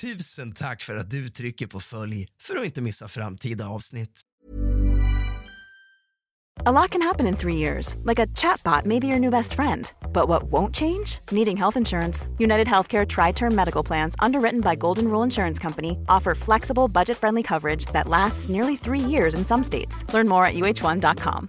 Tusen tack för att du trycker på följ för att inte missa framtida avsnitt. A lot can happen in three years, like a chatbot may be your new best friend. But what won't change? Needing health insurance. United Healthcare Tri Term Medical Plans, underwritten by Golden Rule Insurance Company, offer flexible, budget friendly coverage that lasts nearly three years in some states. Learn more at uh1.com.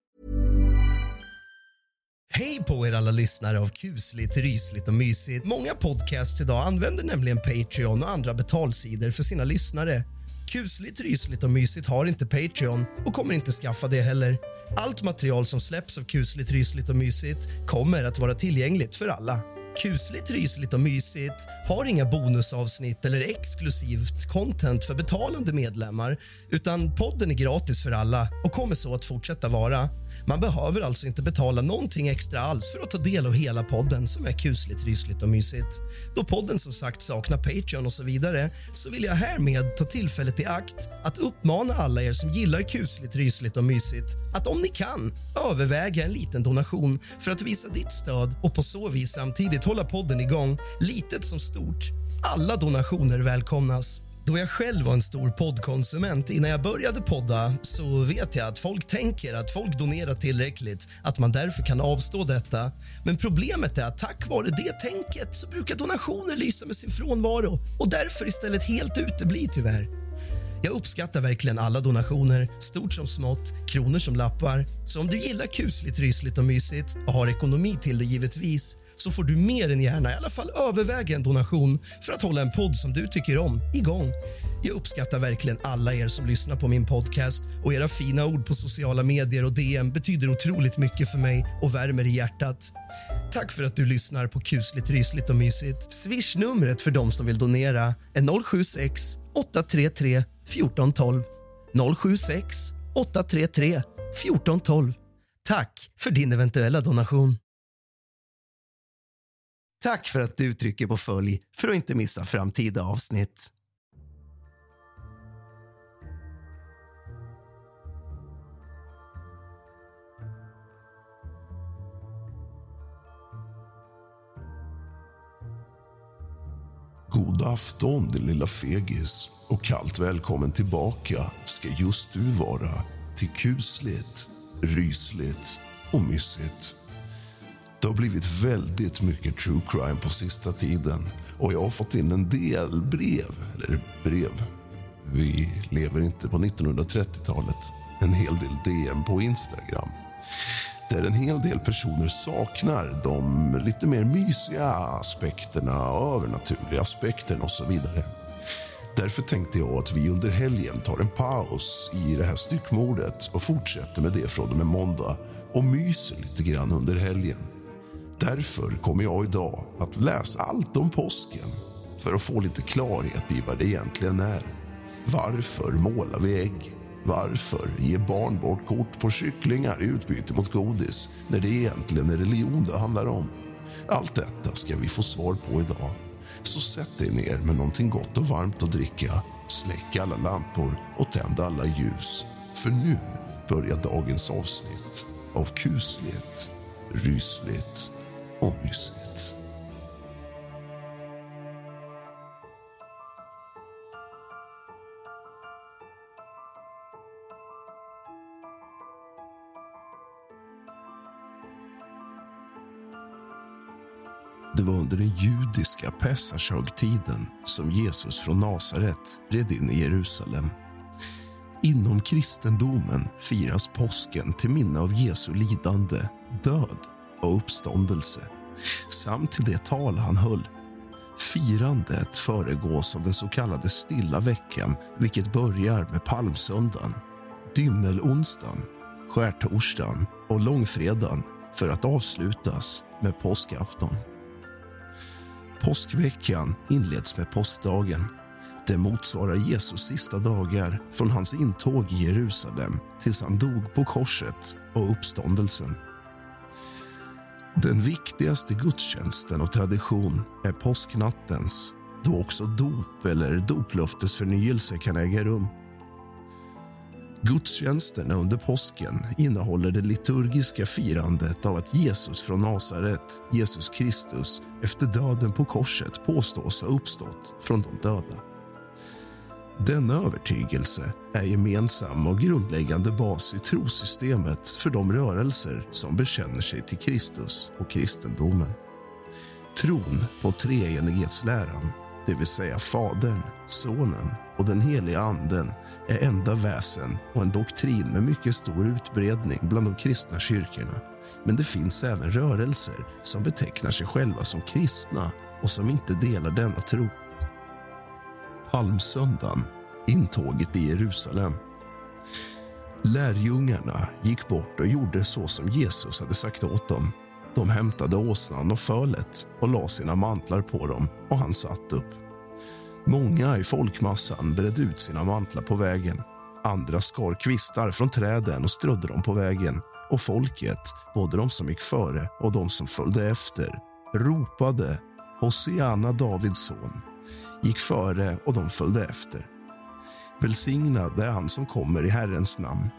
Hej på er alla lyssnare av kusligt, rysligt och mysigt. Många podcasts idag använder nämligen Patreon och andra betalsidor för sina lyssnare. Kusligt, rysligt och mysigt har inte Patreon och kommer inte skaffa det heller. Allt material som släpps av kusligt, rysligt och mysigt kommer att vara tillgängligt för alla. Kusligt, rysligt och mysigt har inga bonusavsnitt eller exklusivt content för betalande medlemmar utan podden är gratis för alla och kommer så att fortsätta vara. Man behöver alltså inte betala någonting extra alls för att ta del av hela podden som är kusligt, rysligt och mysigt. Då podden som sagt saknar Patreon och så vidare så vill jag härmed ta tillfället i akt att uppmana alla er som gillar kusligt, rysligt och mysigt att om ni kan överväga en liten donation för att visa ditt stöd och på så vis samtidigt hålla podden igång, litet som stort. Alla donationer välkomnas. Då jag själv var en stor poddkonsument innan jag började podda så vet jag att folk tänker att folk donerar tillräckligt, att man därför kan avstå detta. Men problemet är att tack vare det tänket så brukar donationer lysa med sin frånvaro och därför istället helt utebli tyvärr. Jag uppskattar verkligen alla donationer, stort som smått, kronor som lappar. Så om du gillar kusligt, rysligt och mysigt och har ekonomi till det givetvis så får du mer än gärna i alla fall överväga en donation för att hålla en podd som du tycker om igång. Jag uppskattar verkligen alla er som lyssnar på min podcast och era fina ord på sociala medier och DM betyder otroligt mycket för mig och värmer i hjärtat. Tack för att du lyssnar på kusligt, rysligt och mysigt. Swish-numret för de som vill donera är 076 833 1412. 076 833 1412. Tack för din eventuella donation. Tack för att du trycker på följ för att inte missa framtida avsnitt. God afton, din lilla fegis och kallt välkommen tillbaka ska just du vara till kusligt, rysligt och mysigt. Det har blivit väldigt mycket true crime på sista tiden och jag har fått in en del brev, eller brev. Vi lever inte på 1930-talet. En hel del DM på Instagram där en hel del personer saknar de lite mer mysiga aspekterna, övernaturliga aspekterna och så vidare. Därför tänkte jag att vi under helgen tar en paus i det här styckmordet och fortsätter med det från och med måndag och myser lite grann under helgen. Därför kommer jag idag att läsa allt om påsken för att få lite klarhet i vad det egentligen är. Varför målar vi ägg? Varför ger barn bort kort på kycklingar i utbyte mot godis när det egentligen är religion det handlar om? Allt detta ska vi få svar på idag. Så sätt dig ner med någonting gott och varmt att dricka. Släck alla lampor och tänd alla ljus. För nu börjar dagens avsnitt av kusligt, rysligt och mysigt. Det var under den judiska Pesachögtiden som Jesus från Nasaret red in i Jerusalem. Inom kristendomen firas påsken till minne av Jesu lidande, död och uppståndelse samt till det tal han höll. Firandet föregås av den så kallade stilla veckan vilket börjar med palmsöndagen, dymmelonsdagen, skärtorsdagen och långfredagen för att avslutas med påskafton. Påskveckan inleds med påskdagen. Det motsvarar Jesus sista dagar från hans intåg i Jerusalem tills han dog på korset och uppståndelsen. Den viktigaste gudstjänsten och tradition är påsknattens då också dop eller doplöftesförnyelse kan äga rum. Gudstjänsterna under påsken innehåller det liturgiska firandet av att Jesus från Nasaret, Jesus Kristus, efter döden på korset påstås ha uppstått från de döda. Denna övertygelse är gemensam och grundläggande bas i trosystemet för de rörelser som bekänner sig till Kristus och kristendomen. Tron på treenighetsläran, det vill säga Fadern, Sonen och den heliga Anden är enda väsen och en doktrin med mycket stor utbredning bland de kristna kyrkorna. Men det finns även rörelser som betecknar sig själva som kristna och som inte delar denna tro. Palmsöndagen, intåget i Jerusalem. Lärjungarna gick bort och gjorde så som Jesus hade sagt åt dem. De hämtade åsnan och fölet och la sina mantlar på dem och han satt upp. Många i folkmassan bredde ut sina mantlar på vägen. Andra skar kvistar från träden och strödde dem på vägen. Och folket, både de som gick före och de som följde efter, ropade Hosianna, Davids son, gick före och de följde efter. Välsignad är han som kommer i Herrens namn.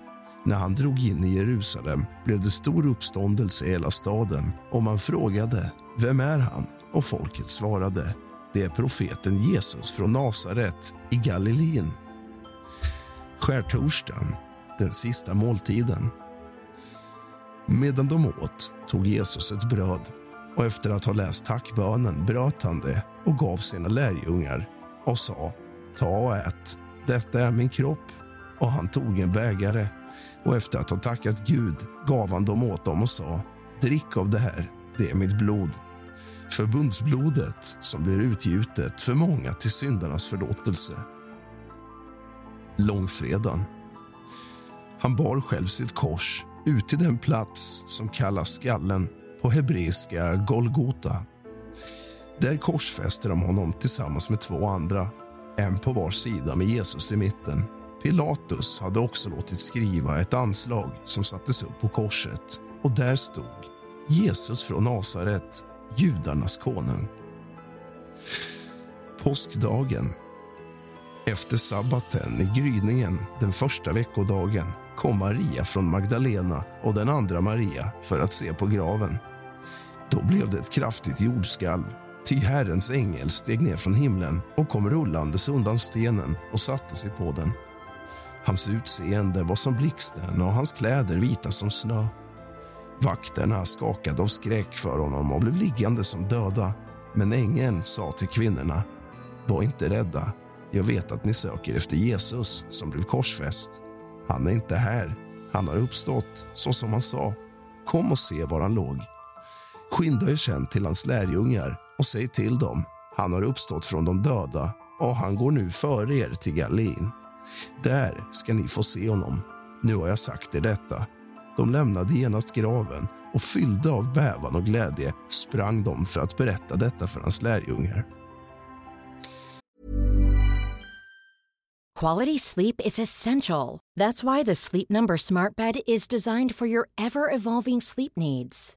När han drog in i Jerusalem blev det stor uppståndelse i hela staden och man frågade vem är han? Och folket svarade det är profeten Jesus från Nasaret i Galileen. Skärtorsdagen, den sista måltiden. Medan de åt tog Jesus ett bröd och efter att ha läst tackbönen bröt han det och gav sina lärjungar och sa ta och ät, detta är min kropp. Och han tog en bägare och efter att ha tackat Gud gav han dem åt dem och sa drick av det här, det är mitt blod förbundsblodet som blir utgjutet för många till syndarnas förlåtelse. Långfredagen. Han bar själv sitt kors ut till den plats som kallas skallen, på hebreiska Golgota. Där korsfäste de honom tillsammans med två andra, en på var sida med Jesus i mitten. Pilatus hade också låtit skriva ett anslag som sattes upp på korset och där stod Jesus från Nasaret, judarnas konung. Påskdagen. Efter sabbaten i gryningen den första veckodagen kom Maria från Magdalena och den andra Maria för att se på graven. Då blev det ett kraftigt jordskalv, ty Herrens ängel steg ner från himlen och kom rullandes undan stenen och satte sig på den. Hans utseende var som blixten och hans kläder vita som snö. Vakterna skakade av skräck för honom och blev liggande som döda. Men ängeln sa till kvinnorna, var inte rädda. Jag vet att ni söker efter Jesus som blev korsfäst. Han är inte här. Han har uppstått, så som han sa. Kom och se var han låg. Skynda er sen till hans lärjungar och säg till dem, han har uppstått från de döda och han går nu före er till Galileen. Där ska ni få se honom. Nu har jag sagt er detta de lämnade genast graven och fyllda av bävan och glädje sprang de för att berätta detta för hans lärjungar. Quality sleep is essential. That's why the Sleep Number smart bed is designed for your ever-evolving sleep needs.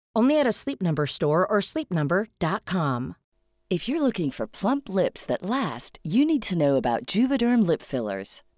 Only at a Sleep Number store or sleepnumber.com. If you're looking for plump lips that last, you need to know about Juvederm lip fillers.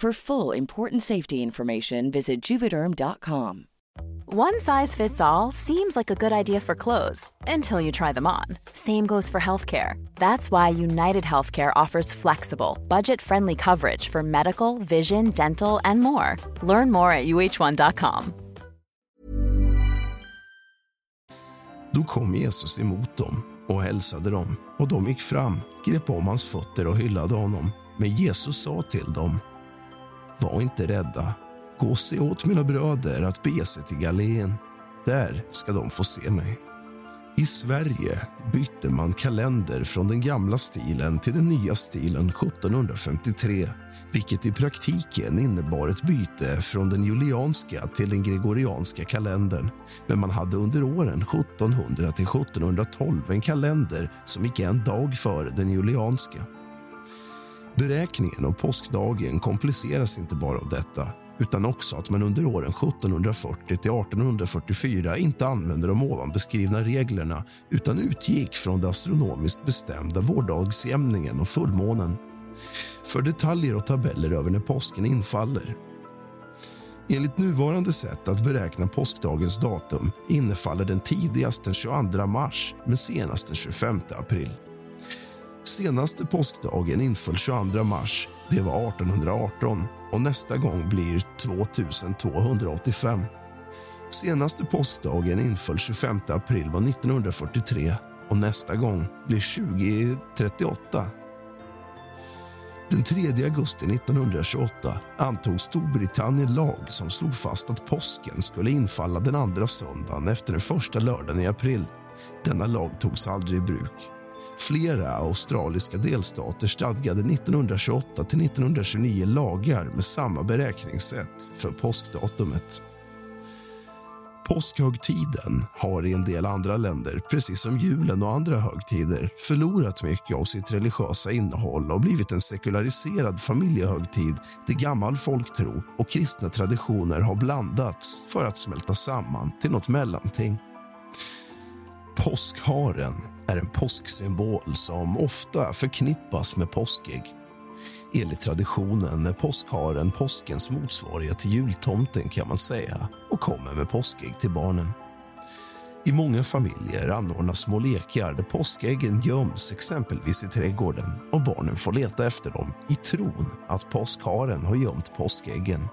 For full important safety information, visit juvederm.com. One size fits all seems like a good idea for clothes until you try them on. Same goes for healthcare. That's why United Healthcare offers flexible, budget friendly coverage for medical, vision, dental, and more. Learn more at uh1.com. Då kom Jesus emot dem och hälsade dem och de gick fram, grep om hans fötter och hyllade honom. Men Jesus sa till dem, var inte rädda. Gå och se åt mina bröder att bege sig till Galileen. Där ska de få se mig. I Sverige bytte man kalender från den gamla stilen till den nya stilen 1753 vilket i praktiken innebar ett byte från den julianska till den gregorianska kalendern. Men man hade under åren 1700 till 1712 en kalender som gick en dag före den julianska. Beräkningen av påskdagen kompliceras inte bara av detta utan också att man under åren 1740 till 1844 inte använde de ovan beskrivna reglerna utan utgick från den astronomiskt bestämda vårdagsjämningen och fullmånen. För detaljer och tabeller över när påsken infaller Enligt nuvarande sätt att beräkna påskdagens datum innefaller den tidigast den 22 mars men senast den 25 april. Senaste påskdagen inföll 22 mars. Det var 1818 och nästa gång blir 2285. Senaste påskdagen inföll 25 april var 1943 och nästa gång blir 2038. Den 3 augusti 1928 antog Storbritannien lag som slog fast att påsken skulle infalla den andra söndagen efter den första lördagen i april. Denna lag togs aldrig i bruk. Flera australiska delstater stadgade 1928 till 1929 lagar med samma beräkningssätt för påskdatumet. Påskhögtiden har i en del andra länder, precis som julen och andra högtider förlorat mycket av sitt religiösa innehåll och blivit en sekulariserad familjehögtid där gammal folktro och kristna traditioner har blandats för att smälta samman till något mellanting. Påskharen är en påsksymbol som ofta förknippas med påskägg. Enligt traditionen är påskharen påskens motsvarighet till jultomten kan man säga och kommer med påskägg till barnen. I många familjer anordnas små lekar där påskäggen göms exempelvis i trädgården och barnen får leta efter dem i tron att påskharen har gömt påskäggen.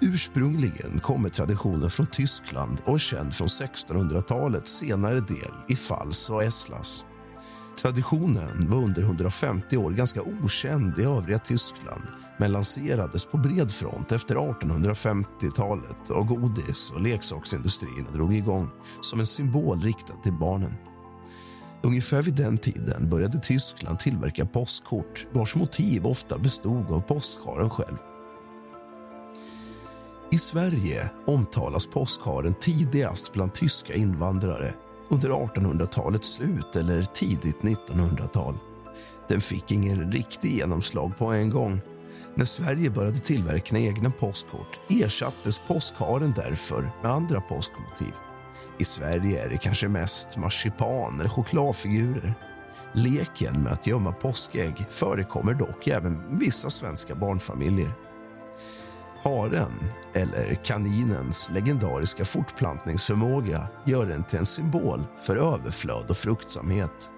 Ursprungligen kommer traditionen från Tyskland och är känd från 1600-talets senare del i Fals och Eslas. Traditionen var under 150 år ganska okänd i övriga Tyskland men lanserades på bred front efter 1850-talet av godis och leksaksindustrin drog igång som en symbol riktad till barnen. Ungefär vid den tiden började Tyskland tillverka postkort vars motiv ofta bestod av postkaren själv. I Sverige omtalas påskharen tidigast bland tyska invandrare under 1800-talets slut eller tidigt 1900-tal. Den fick ingen riktig genomslag på en gång. När Sverige började tillverka egna påskkort ersattes påskharen därför med andra påskmotiv. I Sverige är det kanske mest marsipan eller chokladfigurer. Leken med att gömma påskägg förekommer dock även vissa svenska barnfamiljer. Haren, eller kaninens legendariska fortplantningsförmåga gör den till en symbol för överflöd och fruktsamhet.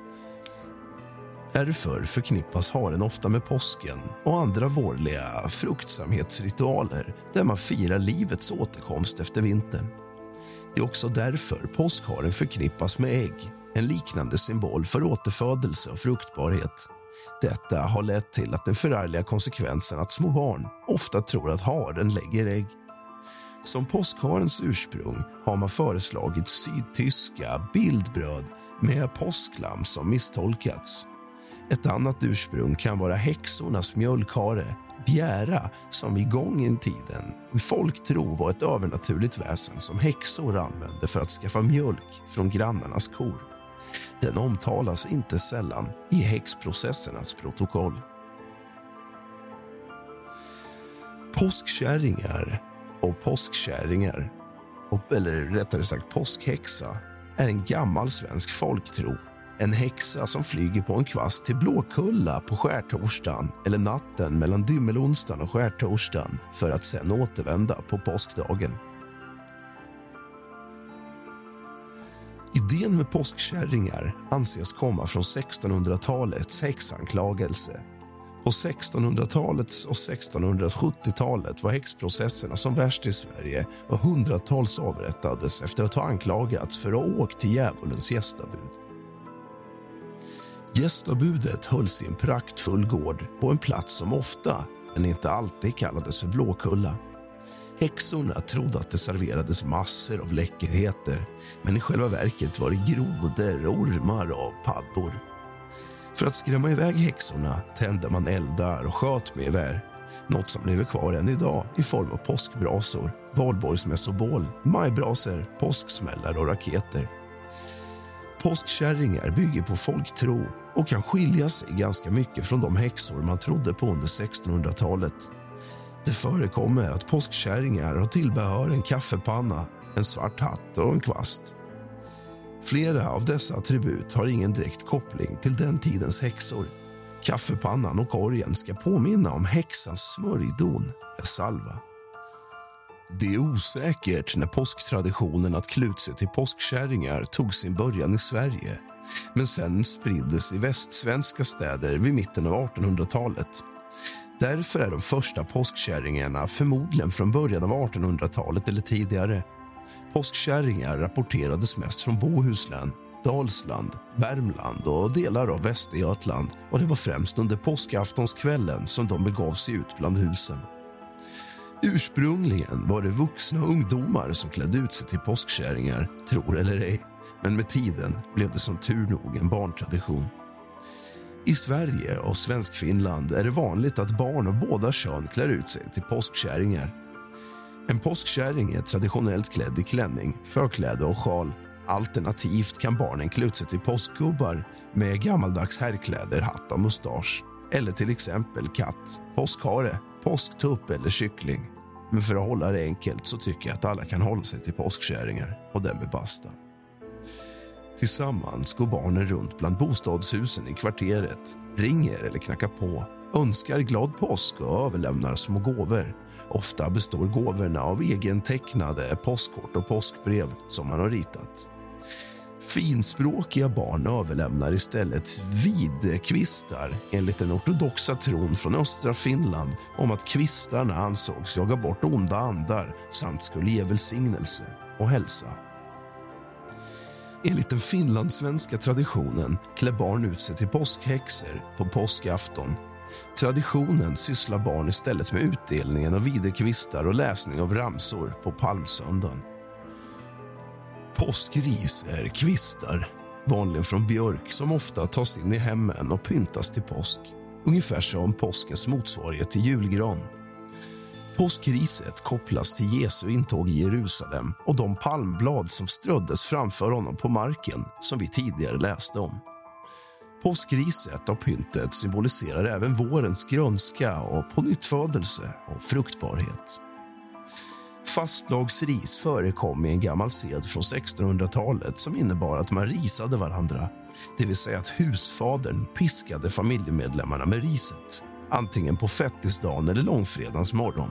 Därför förknippas haren ofta med påsken och andra vårliga fruktsamhetsritualer där man firar livets återkomst efter vintern. Det är också därför påskharen förknippas med ägg en liknande symbol för återfödelse och fruktbarhet. Detta har lett till att den förargliga konsekvensen att små barn ofta tror att haren lägger ägg. Som påskharens ursprung har man föreslagit sydtyska bildbröd med påsklamm som misstolkats. Ett annat ursprung kan vara häxornas mjölkhare, bjära som i gången tiden folktro var ett övernaturligt väsen som häxor använde för att skaffa mjölk från grannarnas kor. Den omtalas inte sällan i häxprocessernas protokoll. Påskkärringar och påskkärringar, eller rättare sagt påskhäxa är en gammal svensk folktro. En häxa som flyger på en kvast till Blåkulla på skärtorsdagen eller natten mellan dymmelonsdagen och skärtorsdagen för att sen återvända på påskdagen. Idén med påskkärringar anses komma från 1600-talets häxanklagelse. På 1600-talets och 1670-talet var häxprocesserna som värst i Sverige och hundratals avrättades efter att ha anklagats för att ha åkt till djävulens gästabud. Gästabudet hölls i en praktfull gård på en plats som ofta, men inte alltid, kallades för Blåkulla. Häxorna trodde att det serverades massor av läckerheter men i själva verket var det grodor, ormar och paddor. För att skrämma iväg häxorna tände man eldar och sköt med gevär något som lever kvar än idag i form av påskbrasor, valborgsmässobål, majbrasor, påsksmällar och raketer. Påskkärringar bygger på folktro och kan skilja sig ganska mycket från de häxor man trodde på under 1600-talet. Det förekommer att påskkärringar har tillbehör en kaffepanna, en svart hatt och en kvast. Flera av dessa attribut har ingen direkt koppling till den tidens häxor. Kaffepannan och korgen ska påminna om häxans smörjdon med salva. Det är osäkert när påsktraditionen att klä sig till påskkärringar tog sin början i Sverige men sen spriddes i västsvenska städer vid mitten av 1800-talet. Därför är de första påskkärringarna förmodligen från början av 1800-talet eller tidigare. Påskkärringar rapporterades mest från Bohuslän, Dalsland, Värmland och delar av Västergötland och det var främst under påskaftonskvällen som de begav sig ut bland husen. Ursprungligen var det vuxna ungdomar som klädde ut sig till påskkärringar, tror eller ej. Men med tiden blev det som tur nog en barntradition. I Sverige och Svenskfinland är det vanligt att barn av båda kön klär ut sig till påskkärringar. En påskkärring är traditionellt klädd i klänning, förkläde och sjal. Alternativt kan barnen klä ut sig till påskgubbar med gammaldags herrkläder, hatt och mustasch. Eller till exempel katt, påskhare, påsktupp eller kyckling. Men för att hålla det enkelt så tycker jag att alla kan hålla sig till påskkärringar och därmed basta. Tillsammans går barnen runt bland bostadshusen i kvarteret, ringer eller knackar på, önskar glad påsk och överlämnar små gåvor. Ofta består gåvorna av egentecknade påskkort och påskbrev som man har ritat. Finspråkiga barn överlämnar istället vidkvistar enligt den ortodoxa tron från östra Finland om att kvistarna ansågs jaga bort onda andar samt skulle ge välsignelse och hälsa. Enligt den finlandssvenska traditionen klär barn ut sig till påskhäxor på påskafton. Traditionen sysslar barn istället med utdelningen av videkvistar och läsning av ramsor på palmsöndagen. Påskris är kvistar, vanligen från björk som ofta tas in i hemmen och pyntas till påsk. Ungefär som påskens motsvarighet till julgran. Påskriset kopplas till Jesu intåg i Jerusalem och de palmblad som ströddes framför honom på marken som vi tidigare läste om. Påskriset och pyntet symboliserar även vårens grönska och pånyttfödelse och fruktbarhet. Fastlagsris förekom i en gammal sed från 1600-talet som innebar att man risade varandra. Det vill säga att husfadern piskade familjemedlemmarna med riset antingen på fettisdagen eller långfredagens morgon.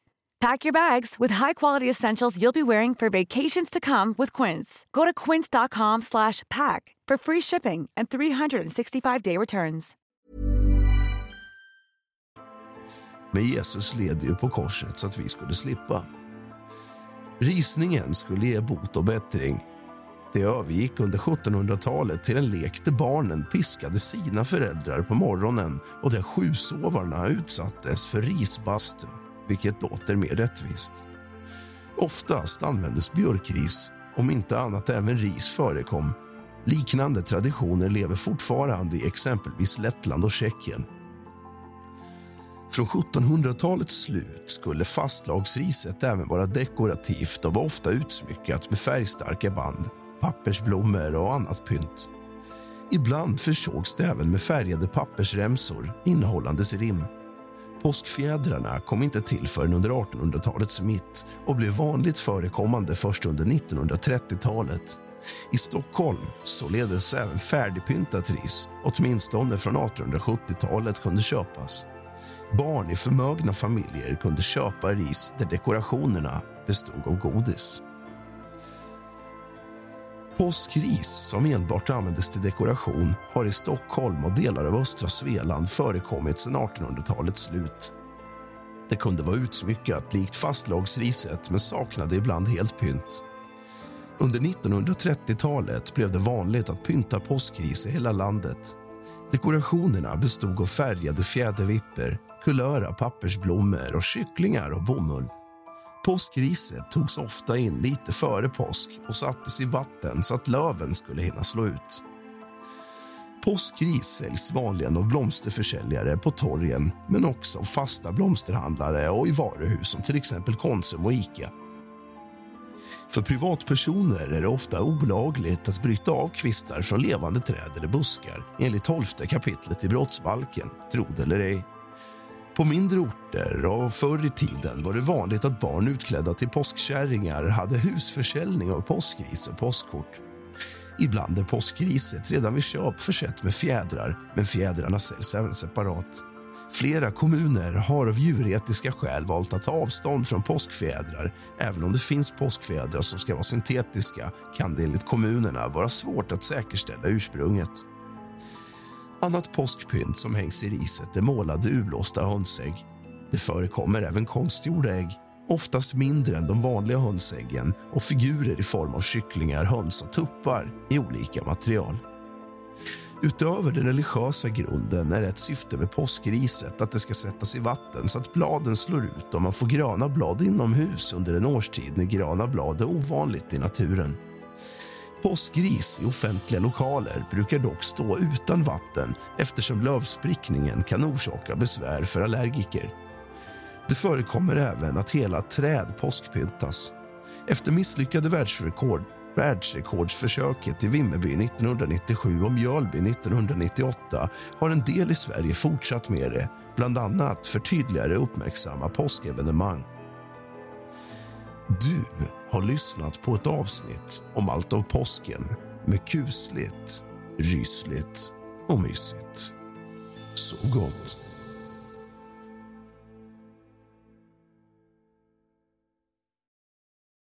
Pack your bags with high-quality essentials you'll be wearing for vacations to come with Quince. Go to quince.com/pack for free shipping and 365-day returns. Men Jesus led ju på korset så att vi skulle slippa. Risningen skulle ge bot och bättring. Det övergick under 1700-talet till en lek där barnen piskade sina föräldrar på morgonen och där sjusovarna utsattes för risbastu, vilket låter mer rättvist. Oftast användes björkris, om inte annat även ris förekom. Liknande traditioner lever fortfarande i exempelvis Lettland och Tjeckien. Från 1700-talets slut skulle fastlagsriset även vara dekorativt och var ofta utsmyckat med färgstarka band, pappersblommor och annat pynt. Ibland försågs det även med färgade pappersremsor innehållandes rim. Påskfjädrarna kom inte till förrän under 1800-talets mitt och blev vanligt förekommande först under 1930-talet. I Stockholm således även färdigpyntat ris, åtminstone från 1870-talet, kunde köpas. Barn i förmögna familjer kunde köpa ris där dekorationerna bestod av godis. Påskris, som enbart användes till dekoration har i Stockholm och delar av östra Svealand förekommit sedan 1800-talets slut. Det kunde vara utsmyckat likt fastlagsriset men saknade ibland helt pynt. Under 1930-talet blev det vanligt att pynta påskris i hela landet. Dekorationerna bestod av färgade fjädervippor, kulöra pappersblommor och kycklingar och bomull. Påskriset togs ofta in lite före påsk och sattes i vatten så att löven skulle hinna slå ut. Påskris säljs vanligen av blomsterförsäljare på torgen men också av fasta blomsterhandlare och i varuhus som till exempel Konsum och Ica. För privatpersoner är det ofta olagligt att bryta av kvistar från levande träd eller buskar enligt 12 kapitlet i brottsbalken, tro det eller ej. På mindre orter och förr i tiden var det vanligt att barn utklädda till påskkärringar hade husförsäljning av påskris och påskkort. Ibland är påskriset redan vid köp försett med fjädrar, men fjädrarna säljs även separat. Flera kommuner har av djuretiska skäl valt att ta avstånd från påskfjädrar. Även om det finns påskfjädrar som ska vara syntetiska kan det enligt kommunerna vara svårt att säkerställa ursprunget. Annat påskpynt som hängs i riset är målade urblåsta hönsägg. Det förekommer även konstgjorda ägg, oftast mindre än de vanliga hönsäggen och figurer i form av kycklingar, höns och tuppar i olika material. Utöver den religiösa grunden är ett syfte med påskriset att det ska sättas i vatten så att bladen slår ut och man får gröna blad inomhus under en årstid när gröna blad är ovanligt i naturen. Påskris i offentliga lokaler brukar dock stå utan vatten eftersom lövsprickningen kan orsaka besvär för allergiker. Det förekommer även att hela träd påskpyntas. Efter misslyckade världsrekord Världsrekordsförsöket i Vimmerby 1997 och Mjölby 1998 har en del i Sverige fortsatt med det, bland annat för tydligare uppmärksamma påskevenemang. Du har lyssnat på ett avsnitt om allt av påsken med kusligt, rysligt och mysigt. Så gott!